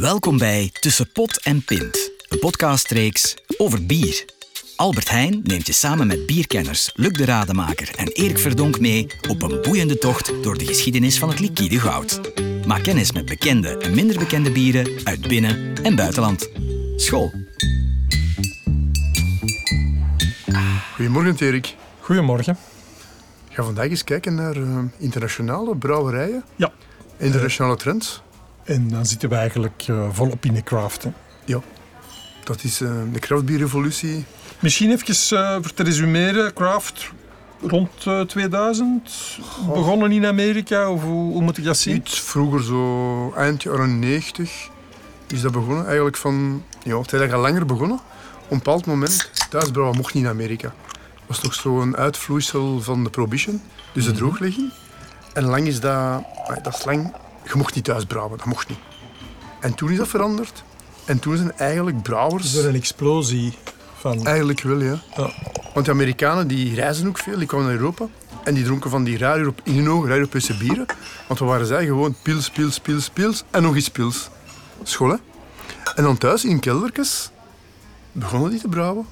Welkom bij Tussen Pot en Pint, een podcastreeks over bier. Albert Heijn neemt je samen met bierkenners Luc de Rademaker en Erik Verdonk mee op een boeiende tocht door de geschiedenis van het liquide goud. Maak kennis met bekende en minder bekende bieren uit binnen- en buitenland. School. Goedemorgen, Erik. Goedemorgen. Ik ga vandaag eens kijken naar eh, internationale brouwerijen, Ja, internationale trends. En dan zitten we eigenlijk eh, volop in de craft. hè. Ja, dat is eh, de craftbierrevolutie. Misschien even eh, voor te resumeren. Craft rond eh, 2000 begonnen in Amerika, of hoe, hoe moet ik dat zien? Iets vroeger, zo eind jaren 90, is dat begonnen. Eigenlijk van, ja, het is eigenlijk al langer begonnen. Op een bepaald moment, thuisbrouwen mocht niet in Amerika. Dat was toch zo'n uitvloeisel van de prohibition, dus de drooglegging. En lang is dat, ah, dat is lang, je mocht niet thuisbrouwen, dat mocht niet. En toen is dat veranderd. En toen zijn eigenlijk brouwers... Is er een explosie van... Eigenlijk wel, ja. Ja. Want de Amerikanen die reizen ook veel, die kwamen naar Europa. En die dronken van die raar Europe- in hun ogen raar Europese bieren. Want we waren zij gewoon pils, pils, pils, pils en nog eens pils. School, hè? En dan thuis in keldertjes begonnen die te brouwen.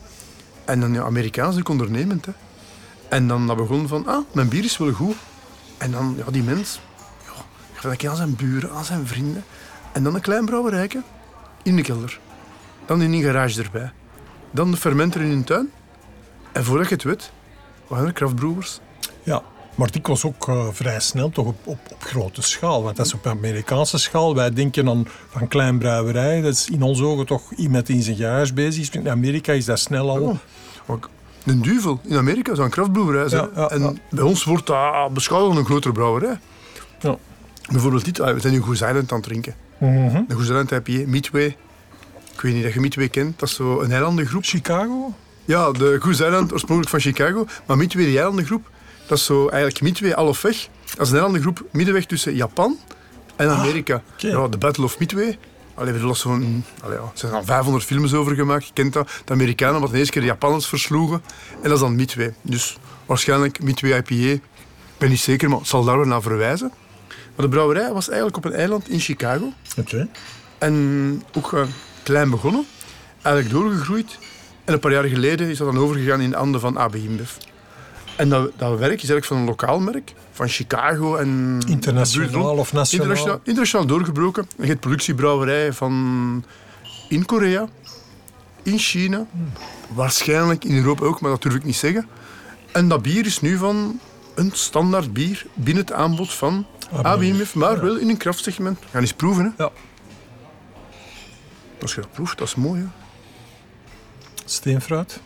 En dan, ja, Amerikaans ook ondernemend, hè. En dan dat begon van, ah, mijn bier is wel goed. En dan, ja, die mens, dat aan zijn buren, aan zijn vrienden. En dan een klein brouwerijke in de kelder. Dan in een garage erbij. Dan de fermenter in hun tuin. En voordat je het weet, waren er kraftbrouwers. Ja, maar die was ook eh, vrij snel toch op, op, op grote schaal. Want dat is op Amerikaanse schaal. Wij denken aan van klein brouwerij. Dat is in onze ogen toch iemand die in zijn garage bezig is. In Amerika is dat snel al... Oh. Ook Een duvel in Amerika zou een kraftbrouwerij zijn. Ja, ja, en bij ons wordt dat beschouwd als een grotere brouwerij. Ja. Bijvoorbeeld dit, we zijn nu Goose Island aan het drinken. Mhm. De Goose Island IPA, Midway. Ik weet niet dat je Midway kent, dat is zo een eilandengroep. Chicago? Ja, de Goose Island, oorspronkelijk van Chicago. Maar Midway, die eilandengroep, dat is zo eigenlijk Midway, half weg. Dat is een eilandengroep middenweg tussen Japan en Amerika. Ah, oké. Ja, de Battle of Midway. Allee, er allee, ja, er zijn al 500 films over gemaakt. Je kent dat. De Amerikanen, wat de eerste keer de Japanners versloegen. En dat is dan Midway. Dus waarschijnlijk Midway IPA. Ik ben niet zeker, maar het zal daar wel naar verwijzen. Maar de brouwerij was eigenlijk op een eiland in Chicago. Oké. En ook eh, klein begonnen, eigenlijk doorgegroeid. En een paar jaar geleden is dat dan overgegaan in de handen van AB InBev. En dat, dat werk is eigenlijk van een lokaal merk, van Chicago en... Internationaal of nationaal? Internationaal, internationaal doorgebroken. En je hebt productiebrouwerij van in Korea, in China, waarschijnlijk in Europa ook, maar dat durf ik niet zeggen. En dat bier is nu van een standaard bier binnen het aanbod van AB AB InBev, maar wel in een kraftsegment. We gaan eens proeven, hè. Ja. Als je dat proeft, dat is mooi, hè. Steenfruit.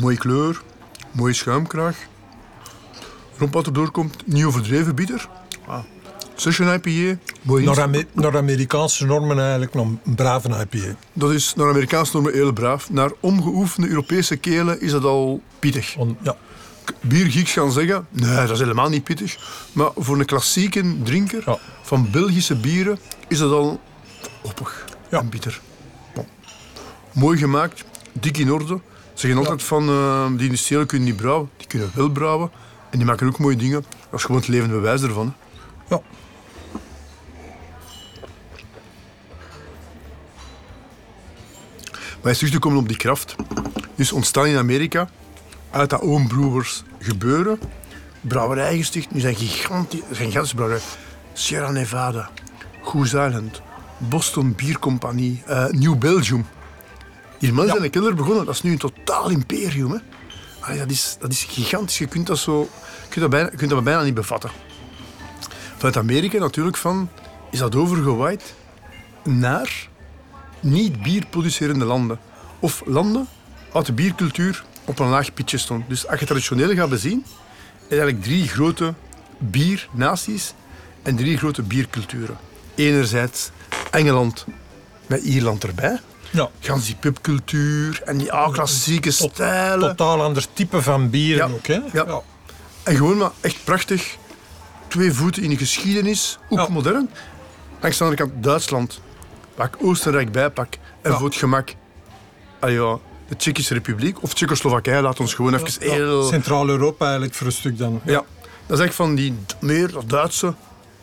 Mooie kleur, mooie schuimkraag. Rond wat er doorkomt, niet overdreven bitter. Ah. Session IPA, mooi Naar, Amerikaanse normen eigenlijk nog een brave IPA. Dat is naar Amerikaans normen heel braaf. Naar omgeoefende Europese kelen is dat al pittig. On- ja. Biergeeks gaan zeggen, nee, dat is helemaal niet pittig. Maar voor een klassieke drinker Ja. van Belgische bieren is dat al oppig Ja. en bitter. Bon. Mooi gemaakt, dik in orde. Ze zeggen altijd van, eh, die industriëlen kunnen niet brouwen. Die kunnen wel brouwen. En die maken ook mooie dingen. Dat is gewoon het levende bewijs ervan. hè. ja. Maar eens terug te komen op die kraft. Dus ontstaan in Amerika, uit dat homebrewers gebeuren, brouwerijen gesticht. Nu zijn gigantisch, zijn gigantische brouwerijen. Sierra Nevada, Goose Island, Boston Beer Compagnie, eh, New Belgium. Die mannen zijn in de kelder begonnen. Dat is nu een totaal imperium. Hè. Allee, dat, is, dat is gigantisch. Je kunt dat, zo, je kunt dat, bijna, kunt dat bijna niet bevatten. Vanuit Amerika natuurlijk van, is dat overgewaaid naar niet bierproducerende landen. Of landen waar de biercultuur op een laag pitje stond. Dus als je traditioneel gaat bezien, is eigenlijk drie grote biernaties en drie grote bierculturen. Enerzijds Engeland met Ierland erbij. ja. Gans die pubcultuur en die ah, klassieke stijlen. Totaal ander type van bieren Ja. ook. Hè? Ja. En gewoon maar echt prachtig. Twee voeten in de geschiedenis, ook Ja. modern. Langs de andere kant Duitsland. Pak Oostenrijk bijpak. En voor het gemak, ja, de Tsjechische Republiek of Tsjechoslowakije, laat ons gewoon even Ja. heel... Centraal-Europa eigenlijk voor een stuk dan. Ja, dat is echt van die meer dat Duitse,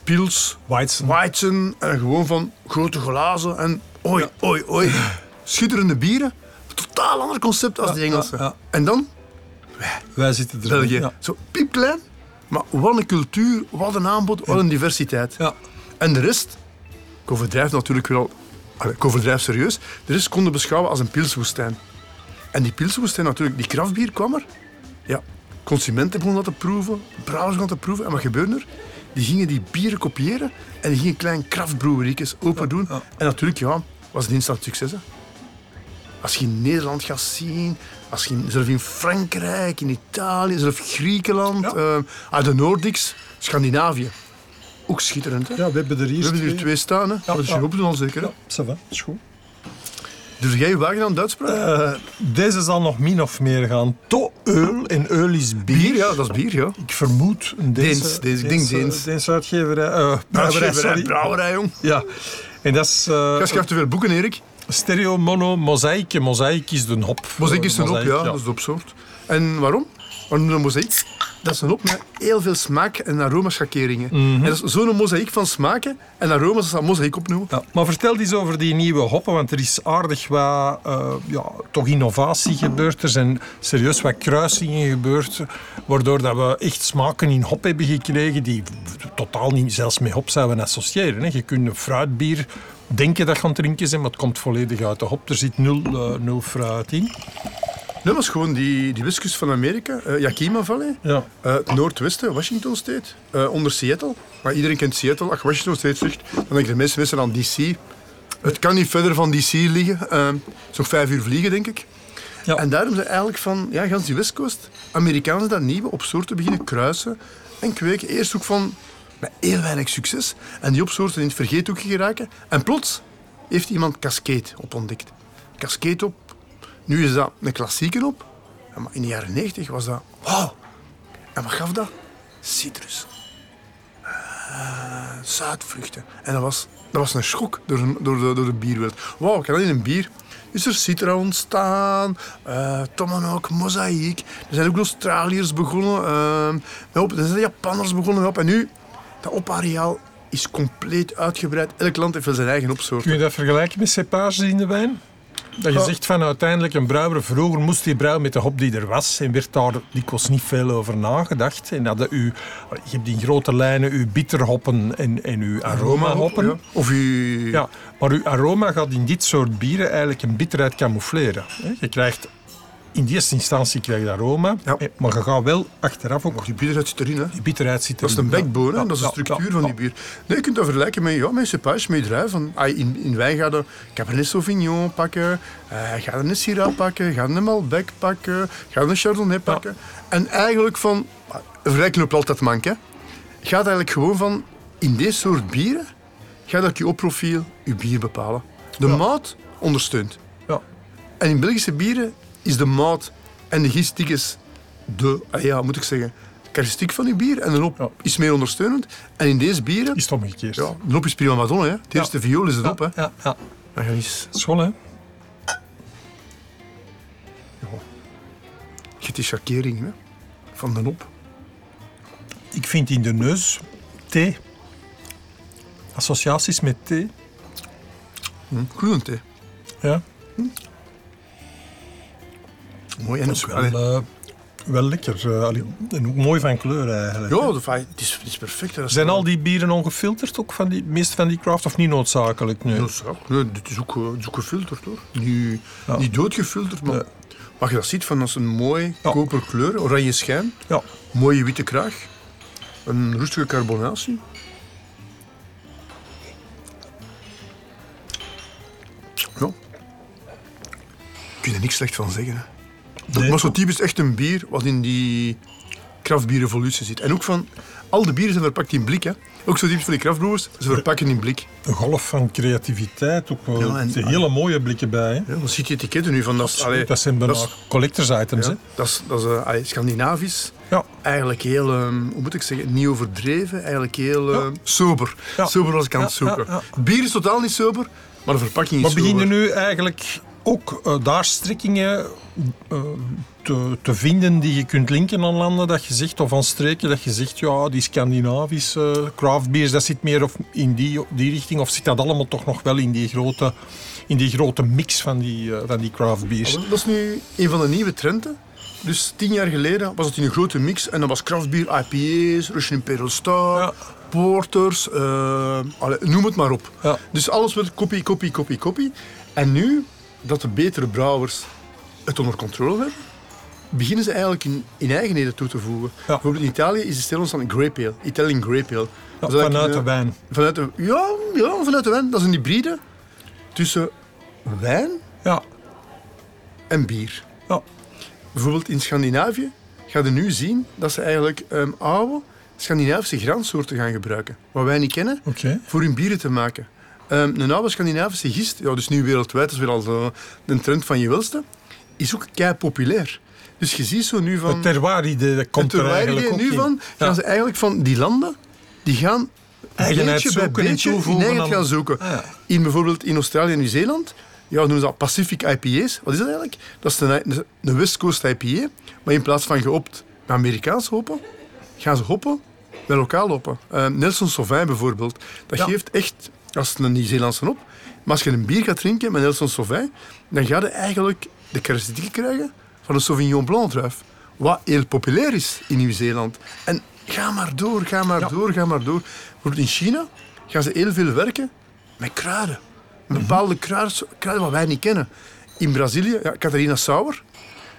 pils, Weizen. weizen en gewoon van grote glazen en oi, oi, oi. Schitterende bieren. Totaal ander concept als Ja, die Engelsen. ja, ja. En dan Wij zitten er. België. Ja. Zo piepklein, maar wat een cultuur, wat een aanbod, wat een diversiteit. Ja. En de rest, ik overdrijf natuurlijk wel, ik overdrijf serieus, de rest konden beschouwen als een pilswoestijn. En die pilswoestijn natuurlijk, die kraftbier kwam er. Ja, consumenten begonnen dat te proeven, brouwers begonnen dat te proeven. En wat gebeurde er? Die gingen die bieren kopiëren en die gingen klein kraftbrouweriekjes open doen. ja. En natuurlijk, ja, was een instant succes. Hè. Als je in Nederland gaat zien, als je in, zelf in Frankrijk, in Italië, zelf Griekenland, Ja. eh, uit de Noordics, Scandinavië. Ook schitterend. Hè? Ja, we hebben er hier We hebben er twee staan. Hè? Dat is je open al zeker. Hè? Ja, ça va, is goed. Dus jij je wagen aan Duits? Eh, deze zal nog min of meer gaan. To eul en eul is bier. bier, ja, dat is bier, ja. Ik vermoed een Deens, Deens, ik denk Deens. Deense uitgeverij. eh, brouwerij, Brouwerij, jong. Ja. En dat is eh, Jij schrijft te veel boeken, Erik. stereo, mono, mozaïek. Mozaïek is de hop. Mozaïek is een Eh, hop, ja, dat is de hopsoort. En waarom? Waarom een mozaïek? Dat is een hop met heel veel smaak- en aromaschakeringen. Mhm. En dat is zo'n mozaïek van smaken en aroma's, dat dat mozaïek opnoemen. Ja, maar vertel eens over die nieuwe hoppen, want er is aardig wat eh, ja, toch innovatie gebeurd. Er zijn serieus wat kruisingen gebeurd, waardoor dat we echt smaken in hop hebben gekregen die totaal niet zelfs met hop zouden associëren. Hè. Je kunt een fruitbier denken dat je aan het drinken bent, maar het komt volledig uit de hop. Er zit nul, eh, nul fruit in. Dat was gewoon die, die whiskus van Amerika, eh, Yakima Valley. Ja. Eh, het noordwesten, Washington State, eh, onder Seattle. Maar iedereen kent Seattle. Als je Washington State zegt, dan denken de meeste mensen aan DC. Het kan niet verder van DC liggen. Eh, Het is nog vijf uur vliegen, denk ik. Ja. En daarom zijn eigenlijk van, ja, gans die West Coast, Amerikanen dat nieuwe op soorten beginnen kruisen en kweken. Eerst ook van, met heel weinig succes. En die opsoorten in het vergeethoekje geraken. En plots heeft iemand Cascade op ontdekt. Cascade op. Nu is dat een klassieker op. Maar in de jaren 90 was dat, wauw. En wat gaf dat? Citrus. Ah, Zuidvruchten. En dat was, dat was een schok door, door, de, door de bierwereld. Wauw, kan in een bier is er citra ontstaan, eh tomahawk, mozaïek. Er zijn ook Australiërs begonnen, op, er zijn Japanners begonnen op. En nu, dat opareaal is compleet uitgebreid. Elk land heeft wel zijn eigen opsoort. Kun je dat vergelijken met cepages in de wijn? Dat je Ja. zegt van uiteindelijk een brouwer, vroeger moest die brouwen met de hop die er was en werd daar dikwijls niet veel over nagedacht. En hadden u, je hebt in grote lijnen uw bitterhoppen en, en uw aromahoppen. Ja. Of u... Ja, maar uw aroma gaat in dit soort bieren eigenlijk een bitterheid camoufleren. Je krijgt in de eerste instantie krijg je aroma, Ja. eh, maar je gaat wel achteraf ook... Die bitterheid zit erin, hè. Die bitterheid zit Dat is de backbone. Ja, dat is de structuur van die bier. Nee, je kunt dat vergelijken met, ja, met cepage, met druiven. Van, in, in wijn ga je Cabernet Sauvignon pakken, eh, ga je een Syrah pakken, ga je een Malbec pakken, ga je een Chardonnay pakken. En eigenlijk van, vergelijken loopt altijd mank, hè. Gaat eigenlijk gewoon van, in deze soort bieren, gaat dat je opprofiel je bier bepalen. De maat ondersteunt. Ja. En in Belgische bieren is de maat en de gistjes de, ah ja, moet ik zeggen, karakteristiek van je bier. En de Ja. is meer ondersteunend. En in deze bieren, Is het omgekeerd. ja, de hop is prima madonna. Hè. Het eerste viool is het ja, op. Hè. ja, ja. Je eens, Schoon, hè? je hebt die schakering hè, van de hop. Ik vind in de neus thee. Associaties met thee. Hm. Groene thee. Ja, Mooi. En ook, wel, eh, wel lekker. eh, allee, en ook mooi van kleur eigenlijk. ja, de, fijn, het, is, het is perfect. hè. Dat is Zijn wel- al die bieren ongefilterd, ook van die, meeste van die craft, of niet noodzakelijk? Nee. Ja, zo. Nee, dit is ook, eh, het is ook gefilterd hoor. Niet, Ja. niet doodgefilterd, maar Nee. wat je dat ziet, van, dat is een mooi Ja. koperkleur, oranje schijn, Ja, mooie witte kraag, een rustige carbonatie. Ja. Kun je er niks slecht van zeggen. Hè. Zo typisch echt een bier wat in die kraftbierrevolutie zit. En ook van, al de bieren zijn verpakt in blik. Hè. Ook zo typisch van die kraftbrewers, ze verpakken in blik. een golf van creativiteit. Ook wel. Ja, en- er zitten hele mooie blikken bij. Hè. Ja, dan ziet je etiketten nu van, dat is, allee, dat zijn bijna dat is- collectors items. Ja, Hè. dat is, dat is eh, allee, Scandinavisch. Ja. Eigenlijk heel, ehm, hoe moet ik zeggen, niet overdreven. Eigenlijk heel ehm, sober. Sober was ik aan het zoeken. Bier is totaal niet sober, maar de verpakking is Maar beginnen sober. nu eigenlijk ook eh, daar strikkingen eh, te, te vinden die je kunt linken aan landen dat je zegt, of aan streken dat je zegt, ja, die Scandinavische craft beers, dat zit meer of in die, die richting, of zit dat allemaal toch nog wel in die grote, in die grote mix van die, eh, van die craft beers? Dat is nu een van de nieuwe trenden. Dus tien jaar geleden was het in een grote mix en dat was craftbier, IPA's, Russian Imperial Star, Ja. porters, noem het maar op. Ja. Dus alles werd kopie, kopie, kopie, kopie. En nu dat de betere brouwers het onder controle hebben, beginnen ze eigenlijk in, in eigenheden toe te voegen. Bijvoorbeeld in Italië is de ontstaan Grape Ale, Italian Grape Ale. Ja, vanuit een, de wijn. Vanuit de, ja, ja, vanuit de wijn. Dat is een hybride tussen wijn Ja, en bier. ja. Bijvoorbeeld in Scandinavië ga je nu zien dat ze eigenlijk ehm, oude Scandinavische graansoorten gaan gebruiken. Wat wij niet kennen, oké. voor hun bieren te maken. Ehm, een oude Scandinavische gist, ja, dus nu wereldwijd, dat is weer al zo de trend van je welste, is ook kei populair. Dus je ziet zo nu van... Het terroir-idee dat komt het er eigenlijk ook nu in. van, gaan Ja. ze eigenlijk van die landen, die gaan Eigenheid beetje bij zoeken beetje hun eigen aan- gaan zoeken. Ah, ja. In bijvoorbeeld in Australië en Nieuw-Zeeland, ja, noemen ze dat Pacific IPA's. Wat is dat eigenlijk? Dat is een, een West Coast IPA, maar in plaats van geopt met Amerikaans hoppen, gaan ze hoppen met lokaal hoppen. Eh, Nelson Sauvin bijvoorbeeld, dat Ja. geeft echt, is een Nieuw-Zeelandse op, maar als je een bier gaat drinken met Nelson Sauvin, dan ga je eigenlijk de karakteristiek krijgen van een Sauvignon Blanc druif. Wat heel populair is in Nieuw-Zeeland. En ga maar door, ga maar door, ga maar door. Bijvoorbeeld in China gaan ze heel veel werken met kruiden. Met bepaalde kruiden, kruiden wat wij niet kennen. In Brazilië, ja, Catarina Sauer,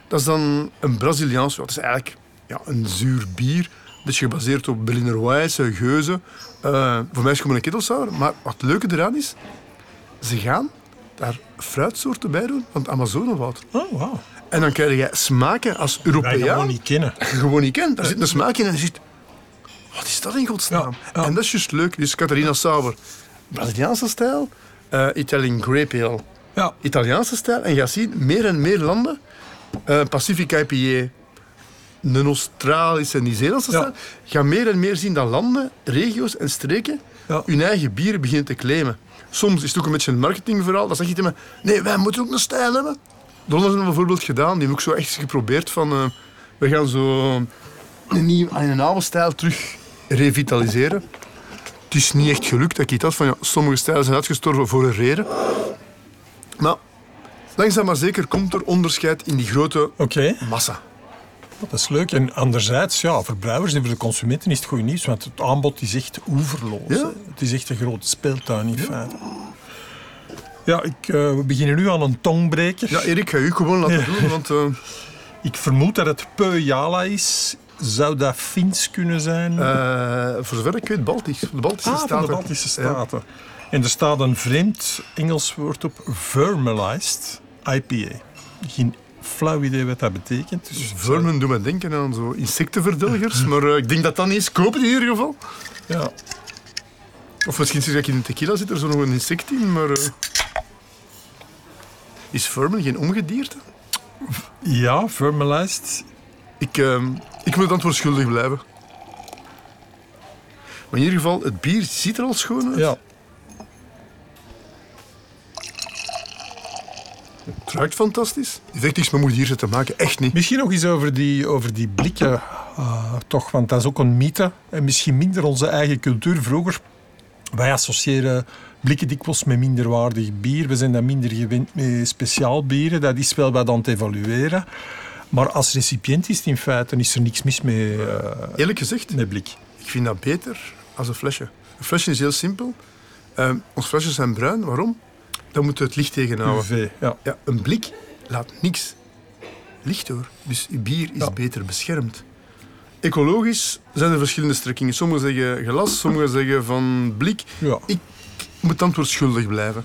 dat is dan een Braziliaans, dat is eigenlijk ja, een zuur bier. Dat is gebaseerd op Berliner Weisse, Geuze. Eh, voor mij is het gewoon een kettelsauer. Maar wat het leuke eraan is, ze gaan daar fruitsoorten bij doen van het Amazonewoud. Oh, wauw. En dan krijg je smaken als Europeaan gewoon niet kennen. gewoon niet kent. Daar zit een smaak in en je ziet... Wat is dat in godsnaam? Ja, ja. En dat is juist leuk. Dus Catharina Sauber, Braziliaanse stijl. eh Italian Grape Ale, Ja, Italiaanse stijl. En je gaat zien, meer en meer landen, eh Pacific IPA, een Australische en Nieuw-Zeelandse Ja. gaan meer en meer zien dat landen, regio's en streken Ja. hun eigen bieren beginnen te claimen. Soms is het ook een beetje een marketingverhaal. Dan zeg je tegen me, nee, wij moeten ook een stijl hebben. De hebben bijvoorbeeld gedaan, die hebben ook zo echt geprobeerd van... eh, we gaan zo een, nieuw, een oude stijl terug revitaliseren. Het is niet echt gelukt. Dat ik had van, ja, sommige stijlen zijn uitgestorven voor een reden. Maar langzaam maar zeker komt er onderscheid in die grote massa. Dat is leuk. En anderzijds, ja, voor brouwers en voor de consumenten is het goed nieuws, want het aanbod is echt oeverloos. Ja. Het is echt een grote speeltuin in feite. Ja, ik, eh, we beginnen nu aan een tongbreker. Ja, Erik, ga je gewoon laten Ja. doen, want... eh, Ik vermoed dat het Pöjala is. Zou dat Fins kunnen zijn? eh, voor zover ik weet, Baltisch. De Baltische ah, Staten. de Baltische Ja. Staten. En er staat een vreemd Engels woord op, vermalized IPA. Geen flauw idee wat dat betekent. Dus zou- Vermen doen me denken aan zo insectenverdelgers, maar eh, ik denk dat dat niet is. Kopen in ieder geval. Ja. Of misschien zeg ik in de tequila zit er zo nog een insect in, maar... eh, is vermen geen ongedierte? ja, vermalized. Ik, eh, ik moet het antwoord schuldig blijven. Maar in ieder geval, het bier ziet er al schoon uit. Ja. Het ruikt fantastisch. Het heeft niks met moedierse te maken, echt niet. Misschien nog eens over die, over die blikken, ah, toch, want dat is ook een mythe. En misschien minder onze eigen cultuur. Vroeger, wij associëren blikken dikwijls met minderwaardig bier. We zijn dan minder gewend met speciaal bieren. Dat is wel wat aan het evalueren. Maar als recipiënt is het in feite is er niks mis mee, eh, Eerlijk gezegd, met blik. ik vind dat beter als een flesje. Een flesje is heel simpel. Uh, onze flesjes zijn bruin. Waarom? Dan moeten we het licht tegenhouden. UV, ja. Ja, een blik laat niks licht door. Dus bier is Ja. beter beschermd. Ecologisch zijn er verschillende strekkingen. Sommigen zeggen glas, sommigen zeggen van blik. ja. Ik moet antwoord schuldig blijven.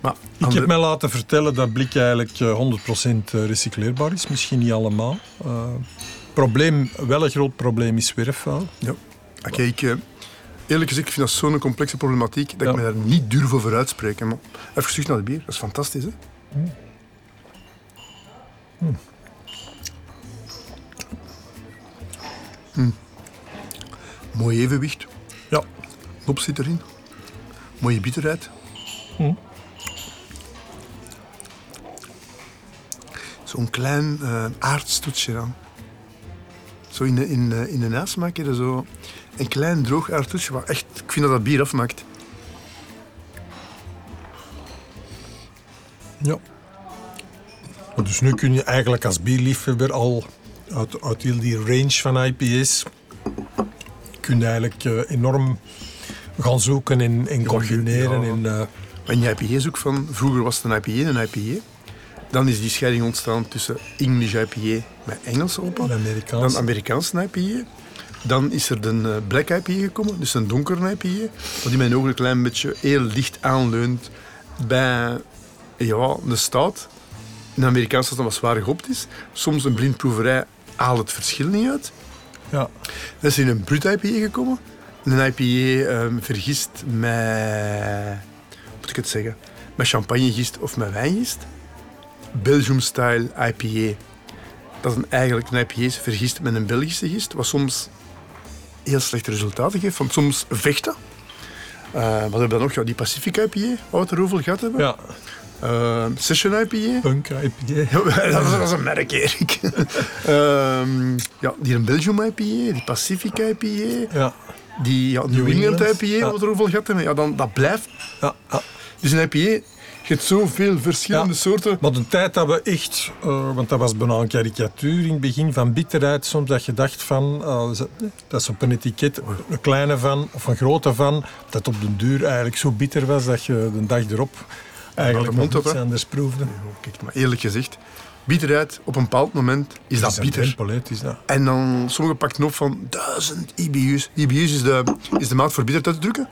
Maar Ik heb mij laten vertellen dat blik eigenlijk eh, 100% recycleerbaar is. Misschien niet allemaal. Eh, probleem, wel een groot probleem is zwerfvuil. Ja. Oké, ik, eh, eerlijk gezegd, ik vind dat zo'n complexe problematiek dat ik me daar niet durf over uitspreken. Maar even terug naar de bier, dat is fantastisch, hè? Mm. Mooi evenwicht. Ja. Hop zit erin. Mooie bitterheid. Zo zo'n klein uh, aardstoetsje aan. Zo in de, in, de, in de nasmaak heb je zo een klein droog aardstoetsje. Wat echt, ik vind dat dat bier afmaakt. Ja. Dus nu kun je eigenlijk als bierliefhebber al uit, uit heel die range van IPA's kun je eigenlijk uh, enorm gaan zoeken en, en combineren. Ja. En, uh, en je IPA zoekt van, vroeger was het een IPA en een IPA. Dan is die scheiding ontstaan tussen English IPA met Engelse open. Amerikaans. Dan Amerikaanse IPA. Dan is er de uh, Black IPA gekomen, dus een donkere IPA. Wat in mijn ogen een klein beetje heel licht aanleunt bij ja, de stout. Een Amerikaanse dat wat zwaar gehopt is. Soms een blindproeverij haalt het verschil niet uit. Ja. Dan is er een brut IPA gekomen. Een IPA um, vergist met... moet ik het zeggen? Met champagnegist of met wijngist. Belgium-style IPA. Dat is een, eigenlijk een IPA vergist met een Belgische gist. Wat soms heel slechte resultaten geeft. Want soms vechten. Uh, wat hebben we dan nog? Ja, die Pacific IPA, waar we erover gehad hebben. Ja. Uh, Session IPA. Punk IPA. dat, was een merk, Erik. um, ja, die een Belgium IPA, die Pacific IPA. Ja. Die ja, New, New England, England IPA, ja. wat er gehad hebben. Ja, dan, dat blijft. Ja, ja. Dus een IPA, je hebt zoveel verschillende ja. soorten. Maar de tijd dat we echt, uh, want dat was bijna een karikatuur in het begin van bitterheid, soms dat je dacht van, uh, dat is op een etiket een kleine van of een grote van, dat op de duur eigenlijk zo bitter was dat je de dag erop eigenlijk de mond nog anders proefde. Ja, kijk, maar eerlijk gezegd, bitterheid op een bepaald moment is dat, bitter. Is dat. En dan sommigen pakten op van 1000 IBU's. IBU's is de, is de maat voor bitterheid uit te drukken.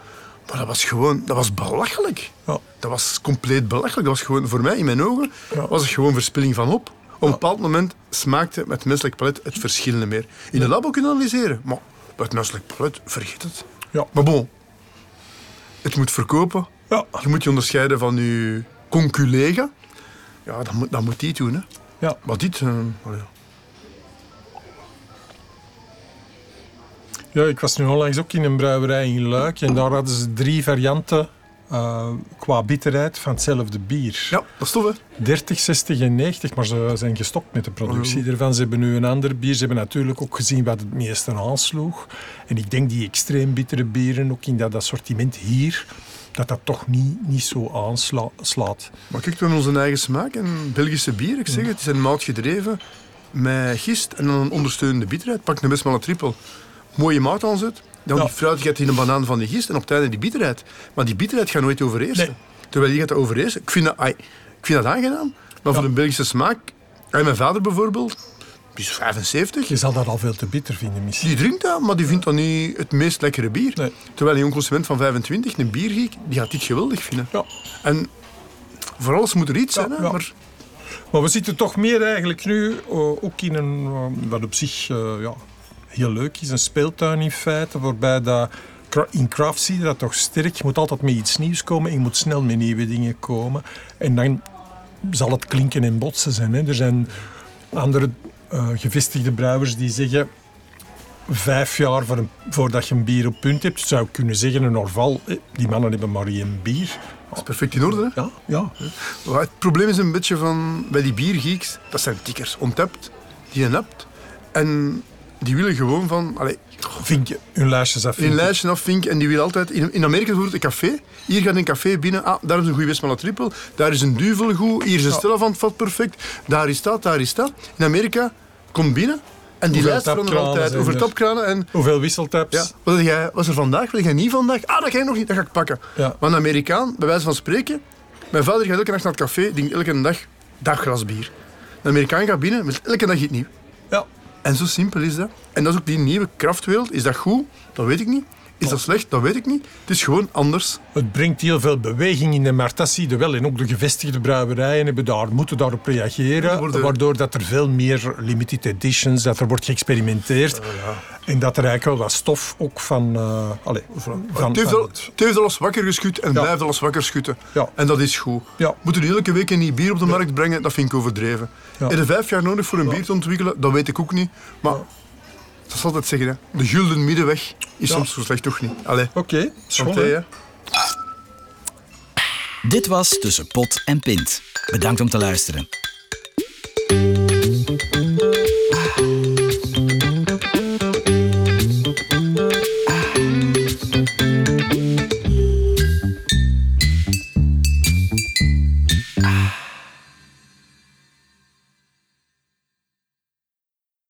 Maar dat was gewoon, dat was belachelijk. Ja. Dat was compleet belachelijk. Dat was gewoon, voor mij, in mijn ogen, Ja. was het gewoon verspilling van op. Op een bepaald moment smaakte met menselijk palet het verschil niet meer. In de labo kunnen analyseren, maar het menselijk palet, vergeet het. Ja. Maar bon, het moet verkopen. Ja. Je moet je onderscheiden van je conculega. Ja, dat moet, dat moet die doen. Hè. Ja. Maar dit... eh, ja, ik was nu onlangs ook in een brouwerij in Luik en daar hadden ze drie varianten uh, qua bitterheid van hetzelfde bier. ja, dat is tof, hè. 30, 60 en 90, maar ze zijn gestopt met de productie ervan. Ze hebben nu een ander bier. Ze hebben natuurlijk ook gezien wat het meeste aansloeg. En ik denk die extreem bittere bieren, ook in dat assortiment hier, dat dat toch niet, niet zo aanslaat. Maar kijk, we hebben onze eigen smaak. En Belgische bier, ik zeg het, die zijn mout gedreven met gist en dan een ondersteunende bitterheid. Pak een best wel een trippel. Mooie mout aanzet. Dan Ja. die fruitigheid in een banaan van die gist en op het einde die bitterheid. Maar die bitterheid gaat nooit overheersen. Nee. Terwijl die gaat overheersen. Ik vind dat, ai, ik vind dat aangenaam. Maar voor een Belgische smaak... En mijn vader bijvoorbeeld, die is 75. Je zal dat al veel te bitter vinden misschien. Die drinkt dat, maar die vindt dat niet het meest lekkere bier. Nee. Terwijl een jong consument van 25, een biergeek, die gaat dit geweldig vinden. Ja. En voor alles moet er iets Ja, zijn. Hè? ja. Maar Maar we zitten toch meer eigenlijk nu uh, ook in een, uh, wat op zich uh, ja, heel leuk is, een speeltuin in feite, waarbij dat, in craft zie je dat toch sterk. Je moet altijd met iets nieuws komen, je moet snel met nieuwe dingen komen. En dan zal het klinken en botsen zijn. Hè. Er zijn andere uh, gevestigde brouwers die zeggen vijf jaar voor een, voordat je een bier op punt hebt. Zou ik kunnen zeggen, een Orval, eh, die mannen hebben maar één bier. dat is perfect in orde. Hè? Ja, ja. Het probleem is een beetje van, bij die biergeeks, dat zijn tikkers, ontapt, die een hebt. En die willen gewoon van, allee, Vind je hun lijstjes af? een lijstje afvinken en die willen altijd... In, in Amerika bijvoorbeeld een café. Hier gaat een café binnen. Ah, daar is een goede Westmalle trippel. Daar is een duvel goed. Hier is een Ja. Stella van het vat perfect. Daar is dat, daar is dat. In Amerika komt binnen en die lijst verandert tapkranen altijd. Over er? tapkranen en... Hoeveel wisseltaps? Ja, wat jij, was er vandaag? Wil jij niet vandaag? Ah, dat ga je nog niet. Dat ga ik pakken. Ja. Maar een Amerikaan, bij wijze van spreken... Mijn vader gaat elke nacht naar het café, drinkt elke dag dagglas bier. Een Amerikaan gaat binnen met elke dag iets nieuws. En zo simpel is dat. En dat is ook die nieuwe krachtwereld. Is dat goed? Dat weet ik niet. Is dat slecht? Dat weet ik niet. Het is gewoon anders. Het brengt heel veel beweging in de markt, dat zie je wel. En ook de gevestigde brouwerijen hebben daar, moeten daarop reageren. Worden- Waardoor dat er veel meer limited editions, dat er wordt geëxperimenteerd. En dat er eigenlijk wel wat stof ook van... eh allez, van, het, heeft van al, het heeft alles wakker geschud en Ja. blijft alles wakker schudden. Ja. En dat is goed. Ja. Moeten die elke week een nieuw bier op de markt brengen? Dat vind ik overdreven. Ja. Heb je vijf jaar nodig voor een bier te ontwikkelen? Dat weet ik ook niet. Maar dat zal altijd zeggen, hè. de gulden middenweg is soms zo slecht toch niet. Oké, okay. Dit was Tussen Pot en Pint. Bedankt om te luisteren.